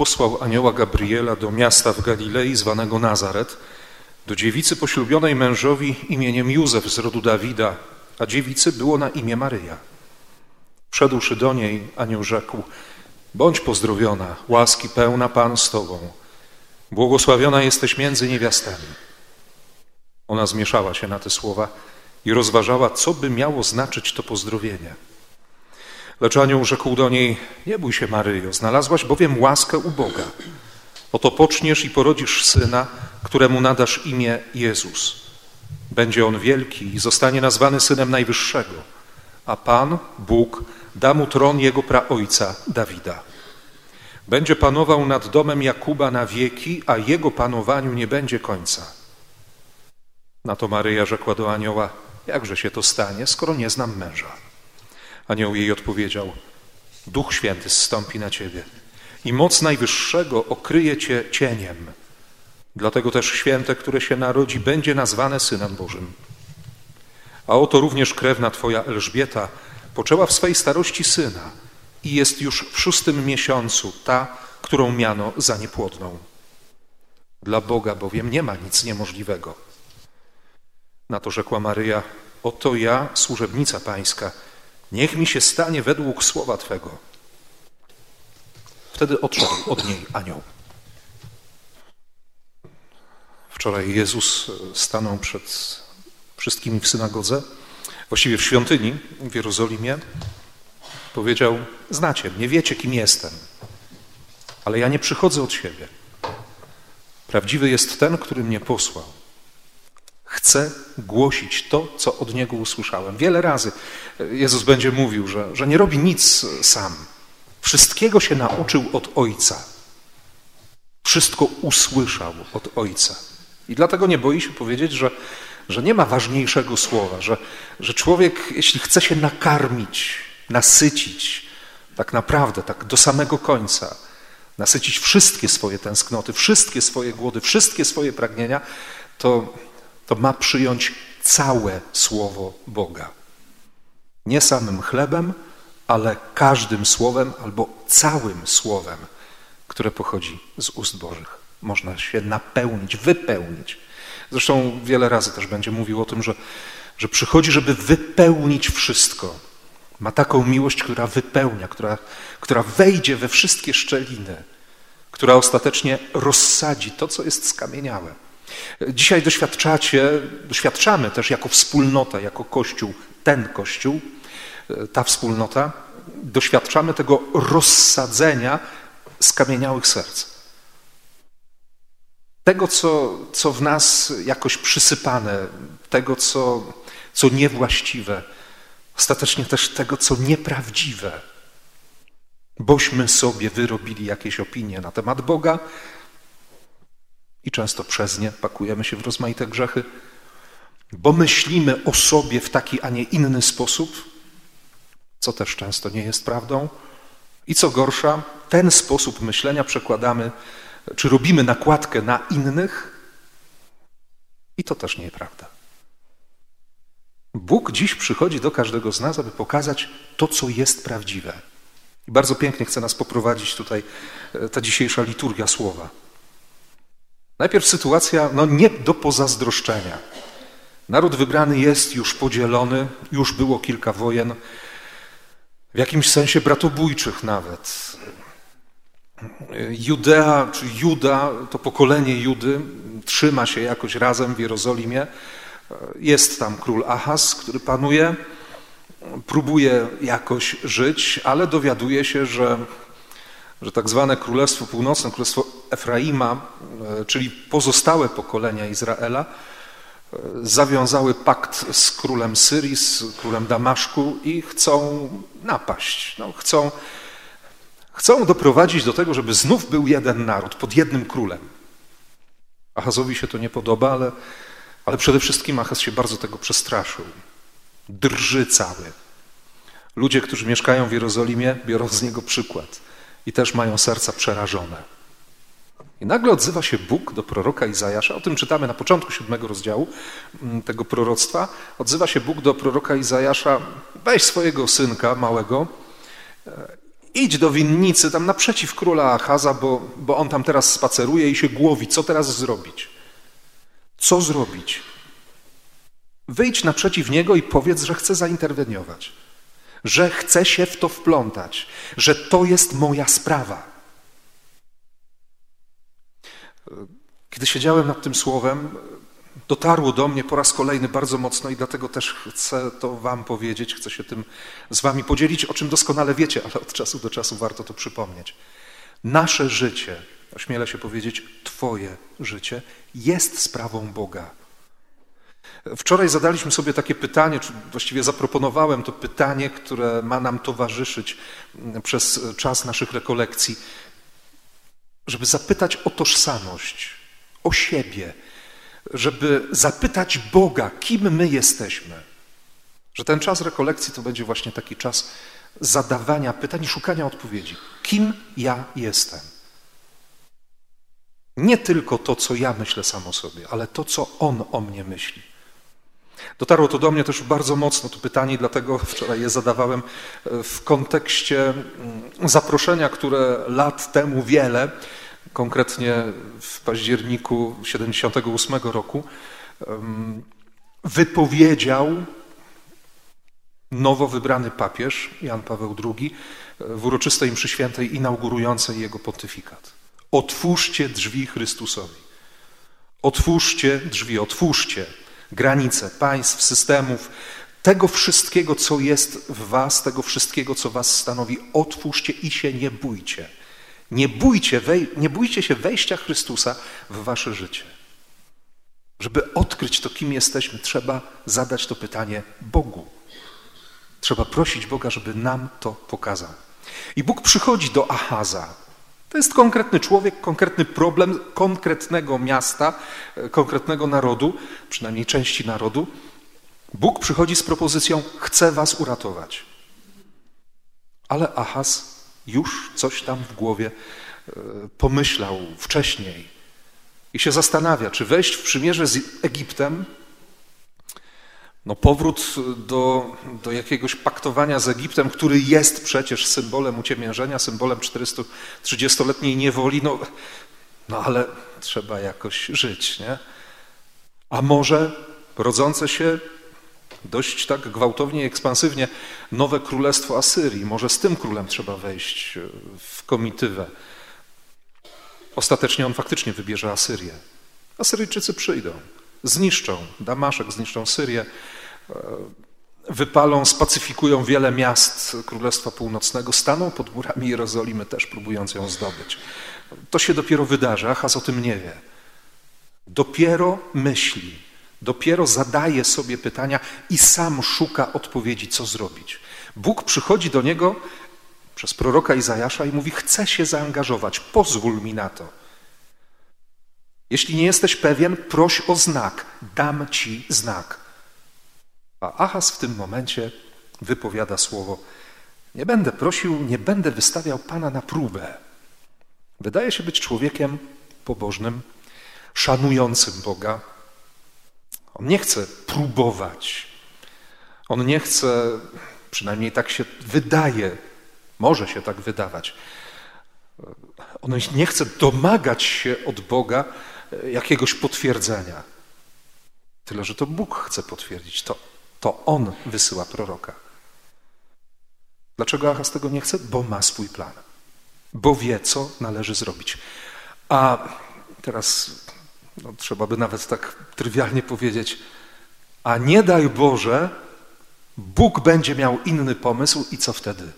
posłał anioła Gabriela do miasta w Galilei zwanego Nazaret, do dziewicy poślubionej mężowi imieniem Józef z rodu Dawida, a dziewicy było na imię Maryja. Wszedłszy do niej, anioł rzekł, bądź pozdrowiona, łaski pełna Pan z Tobą, błogosławiona jesteś między niewiastami. Ona zmieszała się na te słowa i rozważała, co by miało znaczyć to pozdrowienie. Lecz anioł rzekł do niej, nie bój się Maryjo, znalazłaś bowiem łaskę u Boga. Oto poczniesz i porodzisz syna, któremu nadasz imię Jezus. Będzie on wielki i zostanie nazwany synem Najwyższego, a Pan, Bóg, da mu tron jego praojca Dawida. Będzie panował nad domem Jakuba na wieki, a jego panowaniu nie będzie końca. Na to Maryja rzekła do anioła, jakże się to stanie, skoro nie znam męża? Anioł jej odpowiedział, Duch Święty zstąpi na ciebie i moc Najwyższego okryje cię cieniem. Dlatego też święte, które się narodzi, będzie nazwane Synem Bożym. A oto również krewna twoja Elżbieta poczęła w swej starości syna i jest już w szóstym miesiącu ta, którą miano za niepłodną. Dla Boga bowiem nie ma nic niemożliwego. Na to rzekła Maryja, oto ja, służebnica pańska, niech mi się stanie według słowa Twego. Wtedy odszedł od niej anioł. Wczoraj Jezus stanął przed wszystkimi w synagodze, właściwie w świątyni w Jerozolimie. Powiedział: Znacie mnie, wiecie, kim jestem, ale ja nie przychodzę od siebie. Prawdziwy jest ten, który mnie posłał. Chcę głosić to, co od Niego usłyszałem. Wiele razy Jezus będzie mówił, że, że nie robi nic sam. Wszystkiego się nauczył od Ojca. Wszystko usłyszał od Ojca. I dlatego nie boi się powiedzieć, że, że nie ma ważniejszego słowa, że, że człowiek, jeśli chce się nakarmić, nasycić, tak naprawdę, tak do samego końca, nasycić wszystkie swoje tęsknoty, wszystkie swoje głody, wszystkie swoje pragnienia, to, to ma przyjąć całe słowo Boga. Nie samym chlebem, ale każdym słowem albo całym słowem, które pochodzi z ust Bożych. Można się napełnić, wypełnić. Zresztą wiele razy też będzie mówił o tym, że, że przychodzi, żeby wypełnić wszystko. Ma taką miłość, która wypełnia, która, która wejdzie we wszystkie szczeliny, która ostatecznie rozsadzi to, co jest skamieniałe. Dzisiaj doświadczacie, doświadczamy też jako wspólnota, jako Kościół, ten Kościół, ta wspólnota, doświadczamy tego rozsadzenia skamieniałych serc. Tego, co, co w nas jakoś przysypane, tego, co, co niewłaściwe, ostatecznie też tego, co nieprawdziwe. Bośmy sobie wyrobili jakieś opinie na temat Boga i często przez nie pakujemy się w rozmaite grzechy, bo myślimy o sobie w taki, a nie inny sposób, co też często nie jest prawdą. I co gorsza, ten sposób myślenia przekładamy, czy robimy nakładkę na innych, i to też nie jest prawda. Bóg dziś przychodzi do każdego z nas, aby pokazać to, co jest prawdziwe. I bardzo pięknie chce nas poprowadzić tutaj e, ta dzisiejsza liturgia słowa. Najpierw sytuacja no, nie do pozazdroszczenia. Naród wybrany jest już podzielony, już było kilka wojen, w jakimś sensie bratobójczych nawet. Judea czy Juda, to pokolenie Judy, trzyma się jakoś razem w Jerozolimie. Jest tam król Ahaz, który panuje, próbuje jakoś żyć, ale dowiaduje się, że, że tak zwane Królestwo Północne, Królestwo Efraima, czyli pozostałe pokolenia Izraela, zawiązały pakt z królem Syrii, z królem Damaszku i chcą napaść. No, chcą, chcą doprowadzić do tego, żeby znów był jeden naród pod jednym królem. Achazowi się to nie podoba, ale, ale przede wszystkim Achaz się bardzo tego przestraszył. Drży cały. Ludzie, którzy mieszkają w Jerozolimie, biorą z niego przykład i też mają serca przerażone. I nagle odzywa się Bóg do proroka Izajasza, o tym czytamy na początku siódmego rozdziału mm, tego proroctwa. Odzywa się Bóg do proroka Izajasza, weź swojego synka małego e, idź do winnicy tam naprzeciw króla Achaza, bo, bo on tam teraz spaceruje i się głowi. Co teraz zrobić? Co zrobić? Wyjdź naprzeciw niego i powiedz, że chce zainterweniować, że chce się w to wplątać, że to jest moja sprawa. Kiedy siedziałem nad tym słowem, dotarło do mnie po raz kolejny bardzo mocno i dlatego też chcę to Wam powiedzieć, chcę się tym z Wami podzielić, o czym doskonale wiecie, ale od czasu do czasu warto to przypomnieć. Nasze życie, ośmielę się powiedzieć, Twoje życie, jest sprawą Boga. Wczoraj zadaliśmy sobie takie pytanie, czy właściwie zaproponowałem to pytanie, które ma nam towarzyszyć przez czas naszych rekolekcji, żeby zapytać o tożsamość, o siebie, żeby zapytać Boga, kim my jesteśmy. Że ten czas rekolekcji to będzie właśnie taki czas zadawania pytań i szukania odpowiedzi. Kim ja jestem? Nie tylko to, co ja myślę sam o sobie, ale to, co On o mnie myśli. Dotarło to do mnie też bardzo mocno, to pytanie, dlatego wczoraj je zadawałem e, w kontekście mm, zaproszenia, które lat temu wiele, konkretnie w październiku 78 roku, wypowiedział nowo wybrany papież Jan Paweł II w uroczystej mszy świętej inaugurującej jego pontyfikat. Otwórzcie drzwi Chrystusowi. Otwórzcie drzwi, otwórzcie granice państw, systemów, tego wszystkiego, co jest w Was, tego wszystkiego, co Was stanowi. Otwórzcie i się nie bójcie. Nie bójcie, wej, nie bójcie się wejścia Chrystusa w Wasze życie. Żeby odkryć to, kim jesteśmy, trzeba zadać to pytanie Bogu. Trzeba prosić Boga, żeby nam to pokazał. I Bóg przychodzi do Ahaza, to jest konkretny człowiek, konkretny problem konkretnego miasta, e, konkretnego narodu, przynajmniej części narodu. Bóg przychodzi z propozycją: Chcę was uratować. Ale Ahaz już coś tam w głowie e, pomyślał wcześniej i się zastanawia, czy wejść w przymierze z Egiptem no powrót do, do jakiegoś paktowania z Egiptem, który jest przecież symbolem uciemiężenia, symbolem 430-letniej niewoli, no, no ale trzeba jakoś żyć, nie? A może rodzące się dość tak gwałtownie i ekspansywnie nowe królestwo Asyrii, może z tym królem trzeba wejść w komitywę. Ostatecznie on faktycznie wybierze Asyrię. Asyryjczycy przyjdą zniszczą Damaszek, zniszczą Syrię, e, wypalą, spacyfikują wiele miast Królestwa Północnego, staną pod murami Jerozolimy, też próbując ją zdobyć. To się dopiero wydarzy, Achaz o tym nie wie. Dopiero myśli, dopiero zadaje sobie pytania i sam szuka odpowiedzi, co zrobić. Bóg przychodzi do niego przez proroka Izajasza i mówi: Chcę się zaangażować, pozwól mi na to. Jeśli nie jesteś pewien, proś o znak, dam ci znak. A Achaz w tym momencie wypowiada słowo: Nie będę prosił, nie będę wystawiał Pana na próbę. Wydaje się być człowiekiem pobożnym, szanującym Boga. On nie chce próbować. On nie chce, przynajmniej tak się wydaje, może się tak wydawać. On nie chce domagać się od Boga jakiegoś potwierdzenia. Tyle, że to Bóg chce potwierdzić. To, to On wysyła proroka. Dlaczego Achaz tego nie chce? Bo ma swój plan. Bo wie, co należy zrobić. A teraz no, trzeba by nawet tak trywialnie powiedzieć, a nie daj Boże, Bóg będzie miał inny pomysł i co wtedy?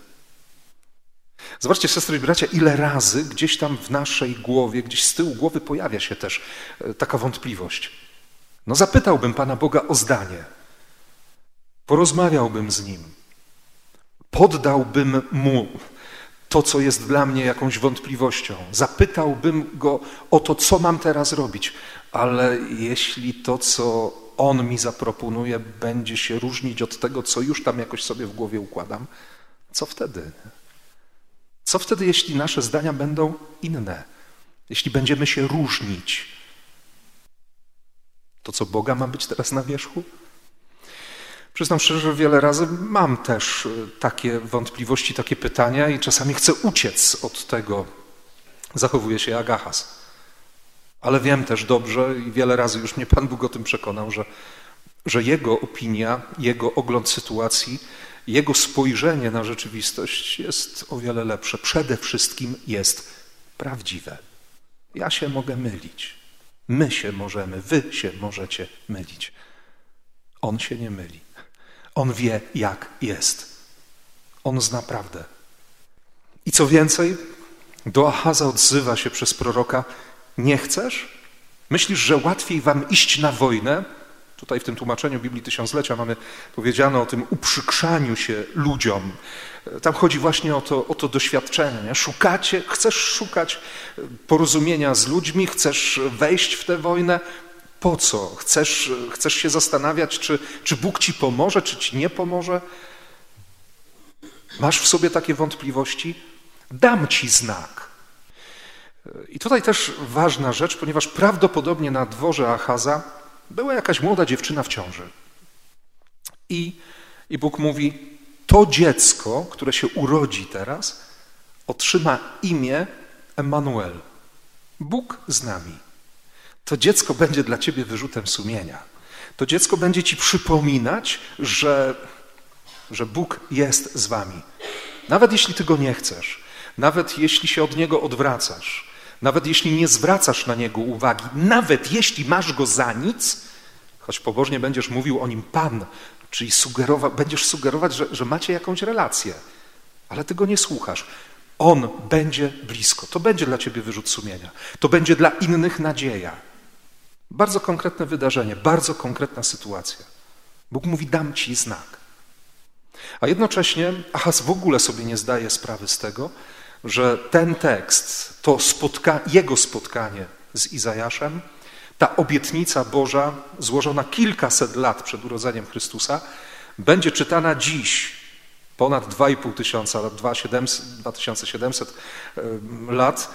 Zobaczcie, siostry i bracia, ile razy gdzieś tam w naszej głowie, gdzieś z tyłu głowy pojawia się też e, taka wątpliwość. No zapytałbym Pana Boga o zdanie, porozmawiałbym z Nim, poddałbym Mu to, co jest dla mnie jakąś wątpliwością, zapytałbym Go o to, co mam teraz robić, ale jeśli to, co On mi zaproponuje, będzie się różnić od tego, co już tam jakoś sobie w głowie układam, co wtedy? Co wtedy, jeśli nasze zdania będą inne? Jeśli będziemy się różnić? To co Boga ma być teraz na wierzchu? Przyznam szczerze, że wiele razy mam też y, takie wątpliwości, takie pytania i czasami chcę uciec od tego. Zachowuje się jak. Ale wiem też dobrze i wiele razy już mnie Pan Bóg o tym przekonał, że, że jego opinia, jego ogląd sytuacji, jego spojrzenie na rzeczywistość jest o wiele lepsze. Przede wszystkim jest prawdziwe. Ja się mogę mylić. My się możemy, wy się możecie mylić. On się nie myli. On wie, jak jest. On zna prawdę. I co więcej, do Ahaza odzywa się przez proroka: Nie chcesz? Myślisz, że łatwiej wam iść na wojnę? Tutaj w tym tłumaczeniu Biblii Tysiąclecia mamy powiedziane o tym uprzykrzaniu się ludziom. Tam chodzi właśnie o to, o to doświadczenie. Nie? Szukacie, chcesz szukać porozumienia z ludźmi, chcesz wejść w tę wojnę, po co? Chcesz, chcesz się zastanawiać, czy, czy Bóg ci pomoże, czy ci nie pomoże? Masz w sobie takie wątpliwości? Dam ci znak. I tutaj też ważna rzecz, ponieważ prawdopodobnie na dworze Achaza była jakaś młoda dziewczyna w ciąży. I, I Bóg mówi: To dziecko, które się urodzi teraz, otrzyma imię Emanuel. Bóg z nami to dziecko będzie dla ciebie wyrzutem sumienia. To dziecko będzie ci przypominać, że, że Bóg jest z wami. Nawet jeśli ty go nie chcesz, nawet jeśli się od niego odwracasz, nawet jeśli nie zwracasz na niego uwagi, nawet jeśli masz go za nic, choć pobożnie będziesz mówił o nim Pan, czyli sugerowa, będziesz sugerować, że, że macie jakąś relację, ale ty go nie słuchasz. On będzie blisko. To będzie dla ciebie wyrzut sumienia. To będzie dla innych nadzieja. Bardzo konkretne wydarzenie, bardzo konkretna sytuacja. Bóg mówi: Dam ci znak. A jednocześnie Ahaz w ogóle sobie nie zdaje sprawy z tego, że ten tekst, to spotka jego spotkanie z Izajaszem, ta obietnica Boża złożona kilkaset lat przed urodzeniem Chrystusa, będzie czytana dziś, ponad 2,5 tysiąca lat, 2700 lat,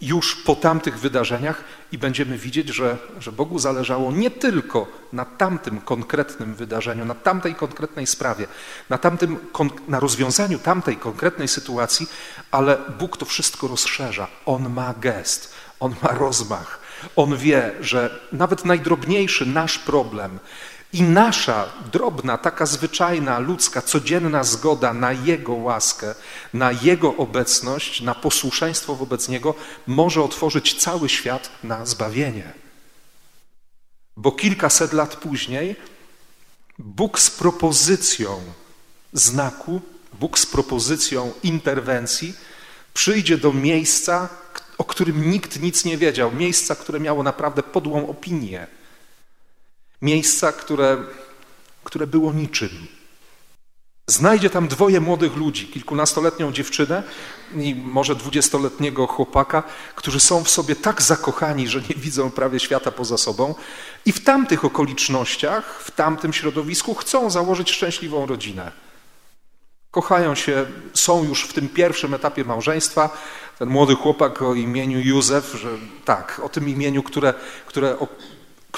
już po tamtych wydarzeniach i będziemy widzieć, że, że Bogu zależało nie tylko na tamtym konkretnym wydarzeniu, na tamtej konkretnej sprawie, na, tamtym, na rozwiązaniu tamtej konkretnej sytuacji, ale Bóg to wszystko rozszerza. On ma gest, on ma rozmach. On wie, że nawet najdrobniejszy nasz problem i nasza drobna, taka zwyczajna, ludzka, codzienna zgoda na Jego łaskę, na Jego obecność, na posłuszeństwo wobec Niego może otworzyć cały świat na zbawienie. Bo kilkaset lat później Bóg z propozycją znaku, Bóg z propozycją interwencji przyjdzie do miejsca, o którym nikt nic nie wiedział, miejsca, które miało naprawdę podłą opinię miejsca, które, które było niczym. Znajdzie tam dwoje młodych ludzi, kilkunastoletnią dziewczynę i może dwudziestoletniego chłopaka, którzy są w sobie tak zakochani, że nie widzą prawie świata poza sobą i w tamtych okolicznościach, w tamtym środowisku chcą założyć szczęśliwą rodzinę. Kochają się, są już w tym pierwszym etapie małżeństwa. Ten młody chłopak o imieniu Józef, że tak, o tym imieniu, które, które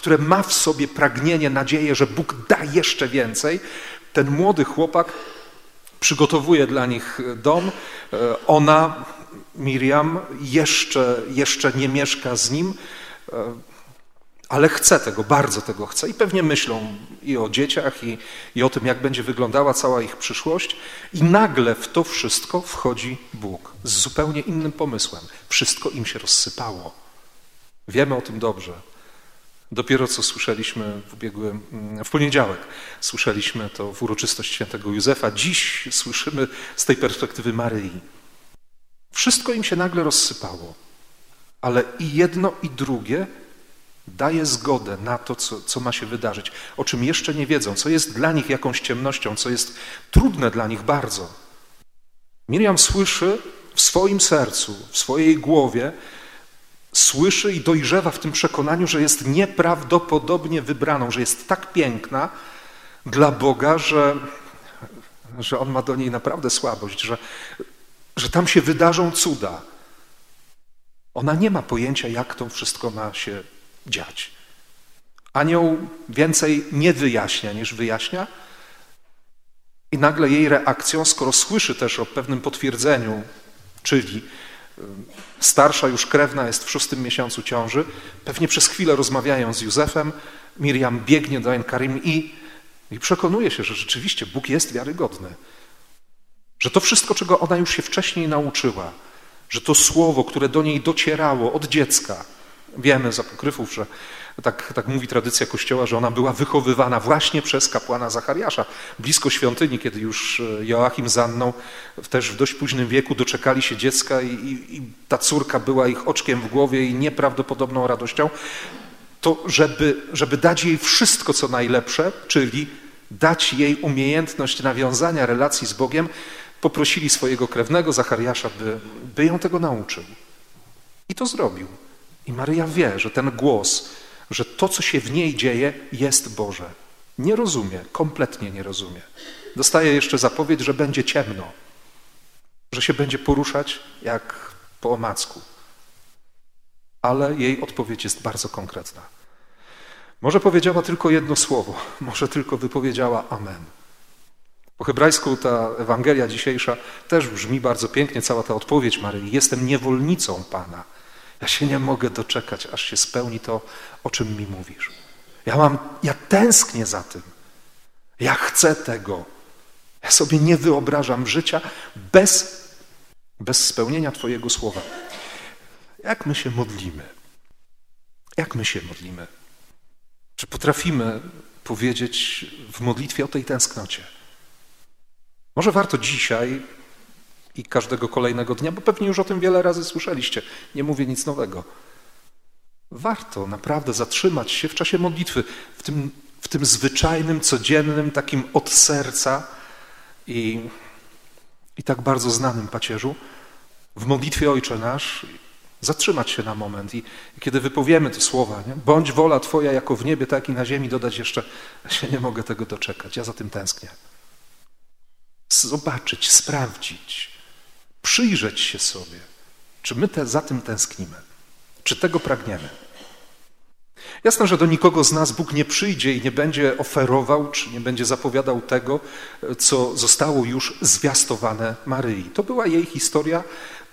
które ma w sobie pragnienie, nadzieję, że Bóg da jeszcze więcej, ten młody chłopak przygotowuje dla nich dom. E, ona, Miriam, jeszcze, jeszcze nie mieszka z nim, e, ale chce tego, bardzo tego chce i pewnie myślą i o dzieciach, i, i o tym, jak będzie wyglądała cała ich przyszłość. I nagle w to wszystko wchodzi Bóg z zupełnie innym pomysłem. Wszystko im się rozsypało. Wiemy o tym dobrze. Dopiero co słyszeliśmy w ubiegłym, w poniedziałek, słyszeliśmy to w uroczystość świętego Józefa. Dziś słyszymy z tej perspektywy Maryi. Wszystko im się nagle rozsypało, ale i jedno, i drugie daje zgodę na to, co, co ma się wydarzyć, o czym jeszcze nie wiedzą, co jest dla nich jakąś ciemnością, co jest trudne dla nich bardzo. Miriam słyszy w swoim sercu, w swojej głowie, słyszy i dojrzewa w tym przekonaniu, że jest nieprawdopodobnie wybraną, że jest tak piękna dla Boga, że, że On ma do niej naprawdę słabość, że, że tam się wydarzą cuda. Ona nie ma pojęcia, jak to wszystko ma się dziać. Anioł więcej nie wyjaśnia niż wyjaśnia, I nagle jej reakcją, skoro słyszy też o pewnym potwierdzeniu, czyli starsza już krewna jest w szóstym miesiącu ciąży, pewnie przez chwilę rozmawiają z Józefem, Miriam biegnie do Enkarim i, i przekonuje się, że rzeczywiście Bóg jest wiarygodny. Że to wszystko, czego ona już się wcześniej nauczyła, że to słowo, które do niej docierało od dziecka, wiemy z apokryfów, że tak, tak mówi tradycja Kościoła, że ona była wychowywana właśnie przez kapłana Zachariasza, blisko świątyni, kiedy już e, Joachim z Anną też w dość późnym wieku doczekali się dziecka i, i, i ta córka była ich oczkiem w głowie i nieprawdopodobną radością, to żeby, żeby dać jej wszystko, co najlepsze, czyli dać jej umiejętność nawiązania relacji z Bogiem, poprosili swojego krewnego Zachariasza, by, by ją tego nauczył. I to zrobił. I Maryja wie, że ten głos, że to, co się w niej dzieje, jest Boże. Nie rozumie, kompletnie nie rozumie. Dostaje jeszcze zapowiedź, że będzie ciemno, że się będzie poruszać jak po omacku. Ale jej odpowiedź jest bardzo konkretna. Może powiedziała tylko jedno słowo, może tylko wypowiedziała Amen. Po hebrajsku ta Ewangelia dzisiejsza też brzmi bardzo pięknie, cała ta odpowiedź Maryi. Jestem niewolnicą Pana. Ja się nie mogę doczekać, aż się spełni to, o czym mi mówisz. Ja mam, ja tęsknię za tym. Ja chcę tego. Ja sobie nie wyobrażam życia bez, bez spełnienia Twojego słowa. Jak my się modlimy? Jak my się modlimy? Czy potrafimy powiedzieć w modlitwie o tej tęsknocie? Może warto dzisiaj i każdego kolejnego dnia, bo pewnie już o tym wiele razy słyszeliście, nie mówię nic nowego. Warto naprawdę zatrzymać się w czasie modlitwy, w tym, w tym zwyczajnym, codziennym, takim od serca i, i tak bardzo znanym pacierzu, w modlitwie Ojcze Nasz, zatrzymać się na moment i, i kiedy wypowiemy te słowa, nie? bądź wola Twoja jako w niebie, tak i na ziemi, dodać jeszcze, ja się nie mogę tego doczekać, ja za tym tęsknię. Zobaczyć, sprawdzić, przyjrzeć się sobie, czy my te, za tym tęsknimy, czy tego pragniemy. Jasne, że do nikogo z nas Bóg nie przyjdzie i nie będzie oferował, czy nie będzie zapowiadał tego, co zostało już zwiastowane Maryi. To była jej historia,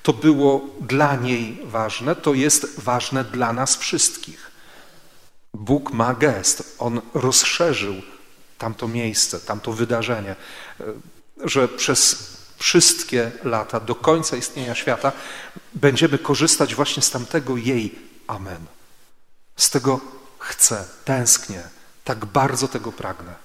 to było dla niej ważne, to jest ważne dla nas wszystkich. Bóg ma gest, On rozszerzył tamto miejsce, tamto wydarzenie, że przez wszystkie lata, do końca istnienia świata, będziemy korzystać właśnie z tamtego jej amen. Z tego chcę, tęsknię, tak bardzo tego pragnę.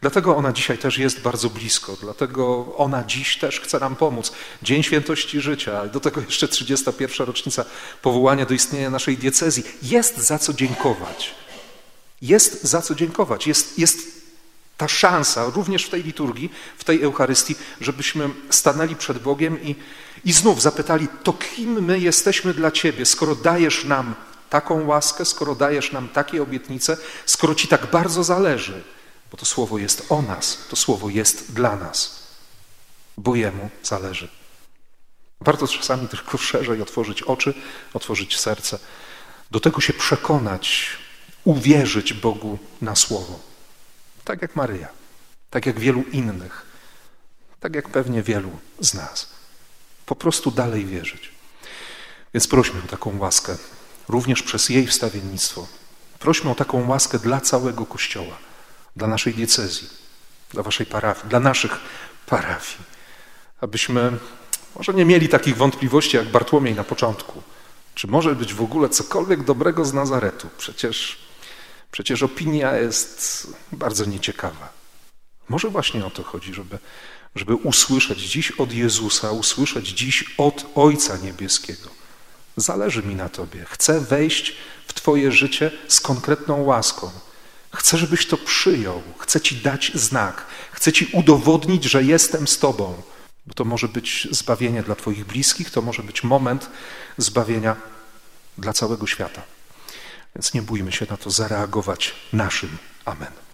Dlatego ona dzisiaj też jest bardzo blisko, dlatego ona dziś też chce nam pomóc. Dzień Świętości Życia, do tego jeszcze 31. rocznica powołania do istnienia naszej diecezji. Jest za co dziękować. Jest za co dziękować. Jest, jest ta szansa również w tej liturgii, w tej Eucharystii, żebyśmy stanęli przed Bogiem i, i znów zapytali, to kim my jesteśmy dla Ciebie, skoro dajesz nam taką łaskę, skoro dajesz nam takie obietnice, skoro Ci tak bardzo zależy, bo to słowo jest o nas, to słowo jest dla nas, bo Jemu zależy. Warto czasami tylko szerzej otworzyć oczy, otworzyć serce, do tego się przekonać, uwierzyć Bogu na słowo. Tak jak Maryja, tak jak wielu innych, tak jak pewnie wielu z nas. Po prostu dalej wierzyć. Więc prośmy o taką łaskę, również przez jej wstawiennictwo. Prośmy o taką łaskę dla całego Kościoła, dla naszej diecezji, dla waszej parafii, dla naszych parafii, abyśmy może nie mieli takich wątpliwości jak Bartłomiej na początku. Czy może być w ogóle cokolwiek dobrego z Nazaretu? Przecież Przecież opinia jest bardzo nieciekawa. Może właśnie o to chodzi, żeby, żeby usłyszeć dziś od Jezusa, usłyszeć dziś od Ojca Niebieskiego. Zależy mi na Tobie. Chcę wejść w Twoje życie z konkretną łaską. Chcę, żebyś to przyjął. Chcę Ci dać znak. Chcę Ci udowodnić, że jestem z Tobą. Bo to może być zbawienie dla Twoich bliskich, to może być moment zbawienia dla całego świata. Więc nie bójmy się na to zareagować naszym Amen.